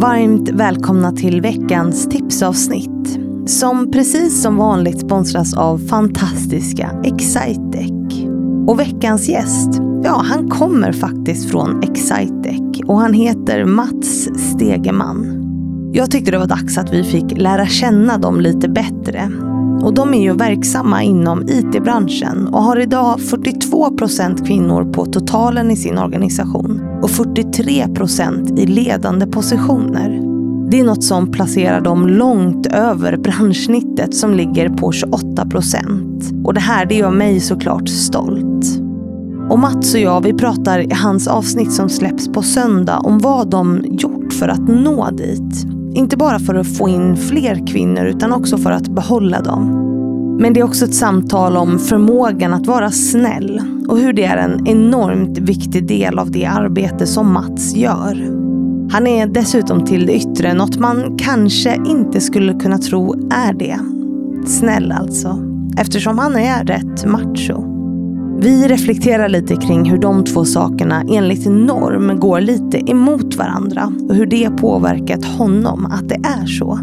Varmt välkomna till veckans tipsavsnitt. Som precis som vanligt sponsras av fantastiska Excitec. Och veckans gäst, ja han kommer faktiskt från Excitec och han heter Mats Stegeman. Jag tyckte det var dags att vi fick lära känna dem lite bättre. Och de är ju verksamma inom IT-branschen och har idag 42 procent kvinnor på totalen i sin organisation och 43 procent i ledande positioner. Det är något som placerar dem långt över branschsnittet som ligger på 28 procent. Och det här det gör mig såklart stolt. Och Mats och jag vi pratar i hans avsnitt som släpps på söndag om vad de gjort för att nå dit. Inte bara för att få in fler kvinnor utan också för att behålla dem. Men det är också ett samtal om förmågan att vara snäll och hur det är en enormt viktig del av det arbete som Mats gör. Han är dessutom till det yttre något man kanske inte skulle kunna tro är det. Snäll alltså, eftersom han är rätt macho. Vi reflekterar lite kring hur de två sakerna enligt norm går lite emot varandra och hur det påverkat honom att det är så.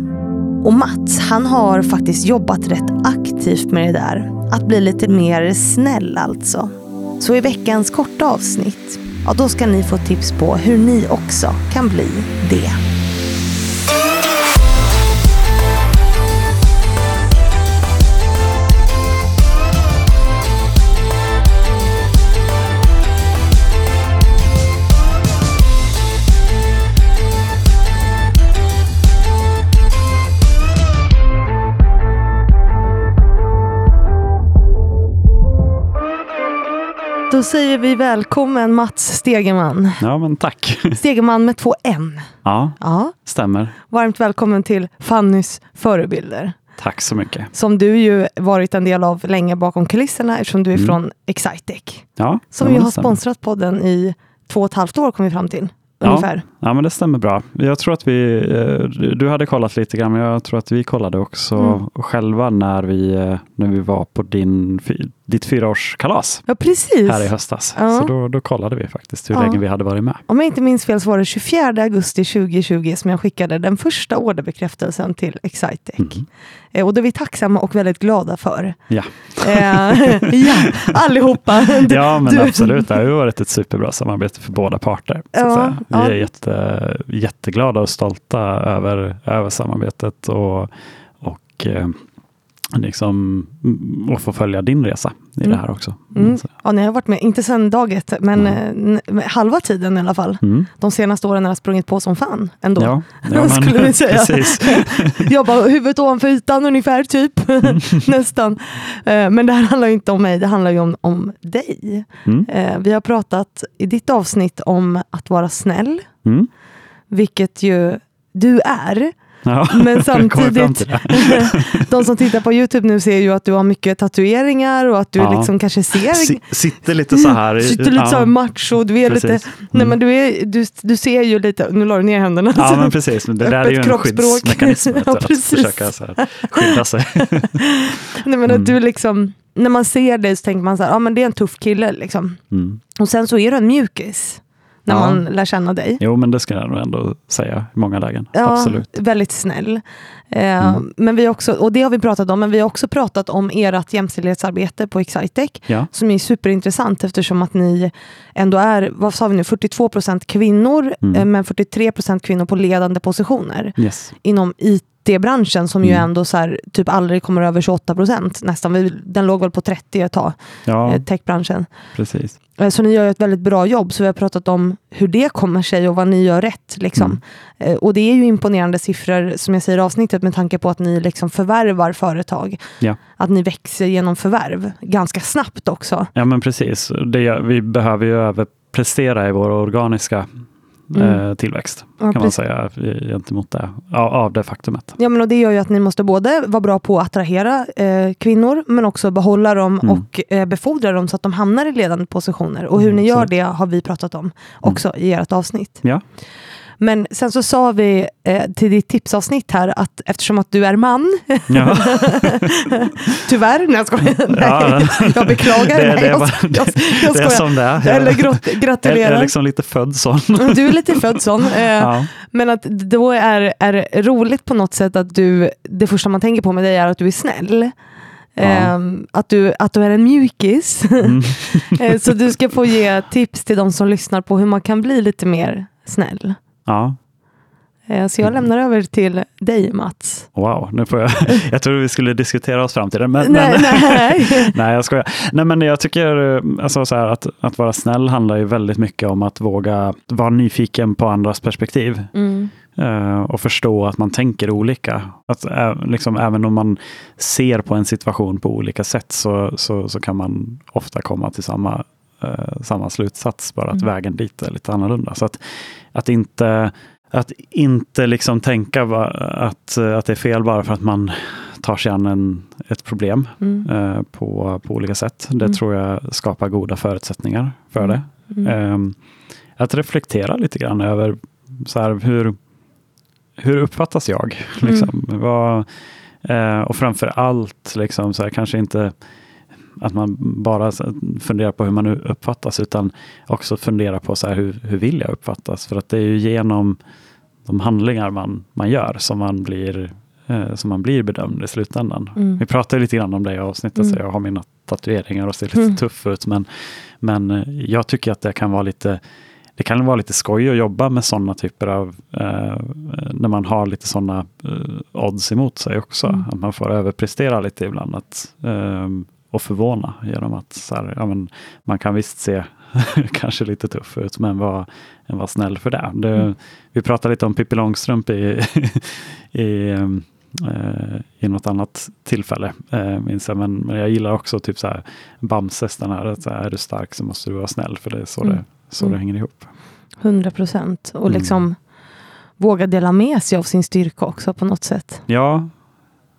Och Mats, han har faktiskt jobbat rätt aktivt med det där. Att bli lite mer snäll alltså. Så i veckans korta avsnitt, ja då ska ni få tips på hur ni också kan bli det. Då säger vi välkommen Mats Stegeman. Ja, men tack. Stegeman med två N. Ja, Ja. stämmer. Varmt välkommen till Fannys förebilder. Tack så mycket. Som du ju varit en del av länge bakom kulisserna eftersom du är Mm. från Excitec. Ja, Som ja, ju har stämmer. sponsrat podden i två och ett halvt år kom vi fram till. Ja. Ungefär. Ja, men det stämmer bra. Jag tror att vi, eh, du hade kollat lite grann, men jag tror att vi kollade också Mm. själva när vi, eh, när vi var på din, ditt fyraårskalas Ja, precis. här i höstas. Ja. Så då, då kollade vi faktiskt hur Ja. länge vi hade varit med. Om jag inte minns fel så var det 24 augusti 2020 som jag skickade den första orderbekräftelsen till Excitec. Mm. Eh, Och det är vi tacksamma och väldigt glada för. Ja. Eh, ja, allihopa. Du- Ja, men du- absolut. Det har varit ett superbra samarbete för båda parter. Ja. Vi är jätte, jätteglada och stolta över, över samarbetet och, och eh, liksom, mm, och få följa din resa i Mm. det här också. Mm. Så, Ja, ni har varit med, inte sedan dag ett, men n- halva tiden i alla fall. mm. De senaste åren har jag sprungit på som fan ändå. Ja, ja Skulle vi säga. Jag bara huvudet ovanför ytan ungefär, typ. Nästan. Eh, Men det här handlar ju inte om mig, det handlar ju om, om dig. Mm. Eh, Vi har pratat i ditt avsnitt om att vara snäll, Mm. vilket ju du är. Ja, Men samtidigt, de som tittar på Youtube nu ser ju att du har mycket tatueringar och att du Ja. liksom kanske ser Si- Sitter lite så här. Sitter lite ja, så här macho, du är lite, precis. nej Mm. men du, är, du, du ser ju lite, nu la du ner händerna. Ja, men precis. Det där är ju en skyddsmekanism. Ja, att försöka så här, skydda sig. nej, men Mm. att du liksom, när man ser dig så tänker man så här, ja men det är en tuff kille liksom. Mm. Och sen så är du en mjukis när Ja. man lär känna dig. Jo, men det ska jag nog ändå säga i många lägen. Ja, Absolut. väldigt snäll. Eh, Mm. men vi också, och det har vi pratat om, men vi har också pratat om ert jämställdhetsarbete på Excitec. Ja. Som är superintressant eftersom att ni ändå är, vad sa vi nu, 42 procent kvinnor, Mm. eh, men 43 procent kvinnor på ledande positioner Yes. inom IT-branschen som ju Mm. ändå så här, typ aldrig kommer över 28 procent nästan. Den låg väl på 30 ett tag, Ja, eh, techbranschen. precis. Eh, Så ni gör ett väldigt bra jobb, så vi har pratat om hur det kommer sig och vad ni gör rätt. Liksom. Mm. Eh, Och det är ju imponerande siffror, som jag säger i avsnittet, med tanke på att ni liksom förvärvar företag. Ja. Att ni växer genom förvärv, ganska snabbt också. Ja, men precis. Det, vi behöver ju överprestera i vår organiska Mm. eh, tillväxt, Ja, kan man säga, gentemot det, av, av det faktumet. Ja, men och det gör ju att ni måste både vara bra på att attrahera eh, kvinnor, men också behålla dem Mm. och eh, befordra dem så att de hamnar i ledande positioner. Och hur Mm, ni gör absolut. det har vi pratat om också i ert avsnitt. Ja. Men sen så sa vi eh, till ditt tipsavsnitt här att eftersom att du är man, Ja. tyvärr, nej jag skojar, nej, Ja. jag beklagar, Det, nej, det, jag, bara, jag, jag, jag det är som det är. Eller grot, jag, gratulerar. är liksom lite född sån. Du är lite född sån. Eh, Ja. Men att då är, är roligt på något sätt att du, det första man tänker på med dig är att du är snäll. Ja. Ehm, att, du, att du är en mjukis. Mm. Eh, Så du ska få ge tips till de som lyssnar på hur man kan bli lite mer snäll. Ja. Eh, Så jag lämnar över till dig Mats. Wow, nu får jag. Jag trodde vi skulle diskutera oss fram till det. Men, nej, men, nej. Nej, jag skojar. Nej, men jag tycker eh, alltså, så här, att, att vara snäll handlar ju väldigt mycket om att våga vara nyfiken på andras perspektiv. Mm. eh, och förstå att man tänker olika. Att, liksom, även om man ser på en situation på olika sätt så, så, så kan man ofta komma till samma, eh, samma slutsats, bara att Mm. vägen dit är lite annorlunda. Så att, att inte, att inte liksom tänka att, att det är fel bara för att man tar sig an en, ett problem Mm. eh, på, på olika sätt. Det Mm. tror jag skapar goda förutsättningar för det. Ehm, att reflektera lite grann över så här, hur, hur uppfattas jag? Mm. Liksom, vad, eh, och framför allt, liksom, så här, kanske inte att man bara funderar på hur man uppfattas, utan också fundera på så här, hur, hur vill jag uppfattas? För att det är ju genom de handlingar man, man gör som man blir eh, som man blir bedömd i slutändan. Mm. Vi pratade lite grann om det i avsnittet, Mm. så jag har mina tatueringar och ser lite Mm. tuff ut, men, men eh, jag tycker att det kan vara lite det kan vara lite skoj att jobba med sådana typer av, eh, när man har lite sådana eh, odds emot sig också. Mm. Att man får överprestera lite ibland att, eh, och förvåna genom att så här, ja, men, man kan visst se kanske lite tuff ut, men var, var snäll för det. det Mm. Vi pratade lite om Pippi Långstrump i, i, eh, i något annat tillfälle, eh, minns jag. Men, men jag gillar också typ så här Bamses, den här, att så här, är du stark så måste du vara snäll, för det är så, Mm. det, så Mm. det hänger ihop. 100 procent. Och Mm. liksom våga dela med sig av sin styrka också på något sätt. Ja,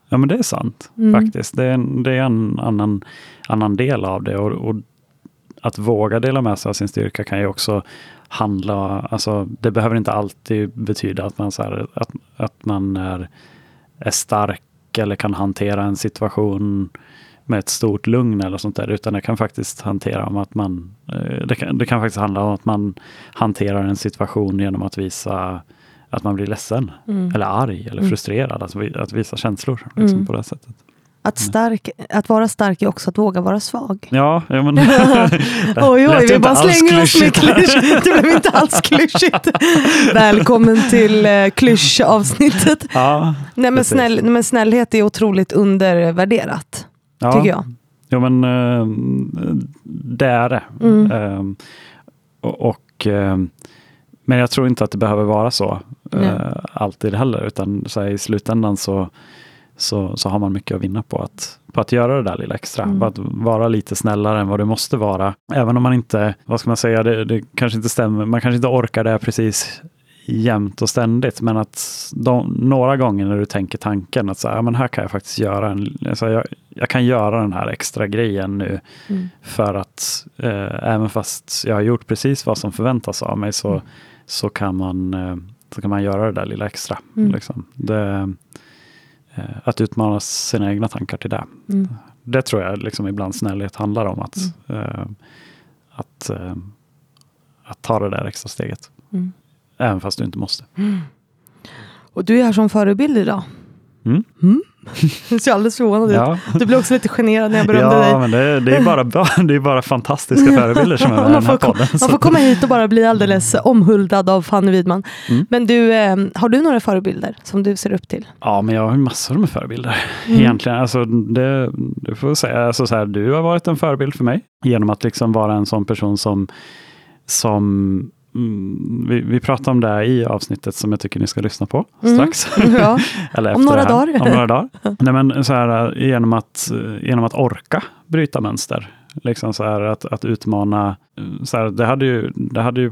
ja men det är sant Mm. faktiskt. Det är en, det är en annan, annan del av det. Och, och att våga dela med sig av sin styrka kan ju också handla, alltså det behöver inte alltid betyda att man, så här, att, att man är, är stark eller kan hantera en situation med ett stort lugn eller sånt där, utan det kan faktiskt hantera om att man, eh, det kan, det kan faktiskt handla om att man hanterar en situation genom att visa att man blir ledsen Mm. eller arg eller Mm. frustrerad, att, vi- att visa känslor liksom, Mm. på det sättet. Att, stark, att vara stark är också att våga vara svag. Ja, ja men... Oj, oj, vi bara slänger oss med klyschigt. klysch. Det blev inte alls klyschigt. Välkommen till eh, klyschavsnittet. ja, Nej, men, snäll, men snällhet är otroligt undervärderat, ja. tycker jag. Jo, men eh, det är det. Mm. Eh, och, och, eh, men jag tror inte att det behöver vara så. Eh, alltid heller, utan så här, i slutändan så, så, så har man mycket att vinna på att, på att göra det där lilla extra. Mm. På att vara lite snällare än vad du måste vara. Även om man inte, vad ska man säga, det, det kanske inte stämmer, man kanske inte orkar det precis jämt och ständigt, men att de, några gånger när du tänker tanken att så här, ja, men här kan jag faktiskt göra en, alltså jag, jag kan göra den här extra grejen nu Mm. för att eh, även fast jag har gjort precis vad som förväntas av mig så, Mm. så, kan, man, eh, så kan man göra det där lilla extra. Mm. Liksom. Det, eh, att utmana sina egna tankar till det. Mm. Det tror jag liksom ibland snällhet handlar om. Att, eh, att, eh, att ta det där extra steget. Mm. Även fast du inte måste. Och du är här som förebild idag. Du ser alldeles förvånad ut. Ja, Du blev också lite generad när jag berömde ja dig. men det, det, är bara, bra- det är bara fantastiska förebilder som är med i den här podden. man så- får komma hit och bara bli alldeles omhuldad av Fanny Widman. Mm. Men du, eh, har du några förebilder som du ser upp till? Ja, men jag har massor med förebilder. Mm. Egentligen, alltså det, du får säga, alltså så här, du har varit en förebild för mig genom att liksom vara en sån person som, som mm, vi, vi pratade om det i avsnittet som jag tycker ni ska lyssna på Mm. strax. Ja. Eller Om några dagar. Om några dagar. Nej, men så här, genom, att, genom att orka bryta mönster. Liksom så här, att, att utmana. Så här, det, hade ju, det hade ju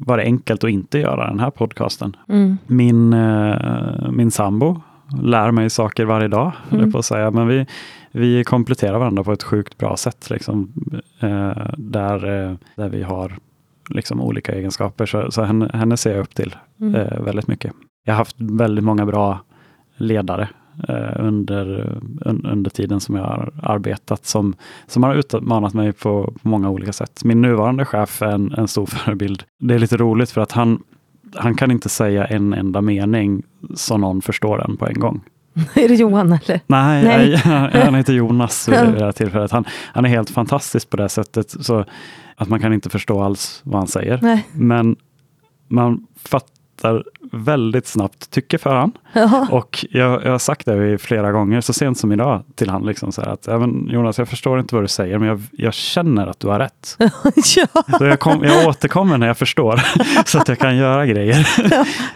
varit enkelt att inte göra den här podcasten. Mm. Min, eh, min sambo lär mig saker varje dag, Mm. på att säga. Men vi, vi kompletterar varandra på ett sjukt bra sätt. Liksom, eh, där, eh, där vi har liksom olika egenskaper. Så, så henne, henne ser jag upp till Mm. eh, väldigt mycket. Jag har haft väldigt många bra ledare eh, under, un, under tiden som jag har arbetat som, som har utmanat mig på, på många olika sätt. Min nuvarande chef är en, en stor förebild. Det är lite roligt för att han, han kan inte säga en enda mening så någon förstår den på en gång. Är det Johan eller? Nej, Nej. jag- han heter Jonas vid det här tillfället. Han, han är helt fantastisk på det sättet så att man kan inte förstå alls vad han säger. Nej. Men man fattar väldigt snabbt tycke för han. Ja. Och jag, jag har sagt det flera gånger, så sent som idag, till han. Liksom så att, "Ja, men Jonas, jag förstår inte vad du säger, men jag, jag känner att du har rätt. ja. Så jag, kom, jag återkommer när jag förstår, så att jag kan göra grejer.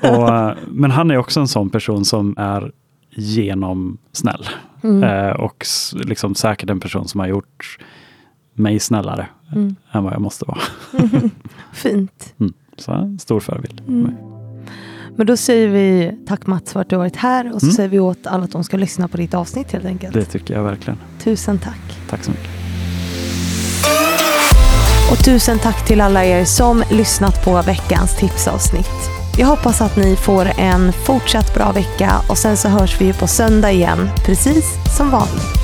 Och, men han är också en sån person som är genomsnäll. Mm. Eh, och liksom säkert en person som har gjort mig snällare Mm. än vad jag måste vara. Fint. Mm. Så en stor förebild. för Mm. Men då säger vi tack Mats för att du varit här och så Mm. säger vi åt alla att de ska lyssna på ditt avsnitt helt enkelt. Det tycker jag verkligen. Tusen tack. Tack så mycket. Och tusen tack till alla er som lyssnat på veckans tipsavsnitt. Jag hoppas att ni får en fortsatt bra vecka och sen så hörs vi på söndag igen, precis som vanligt.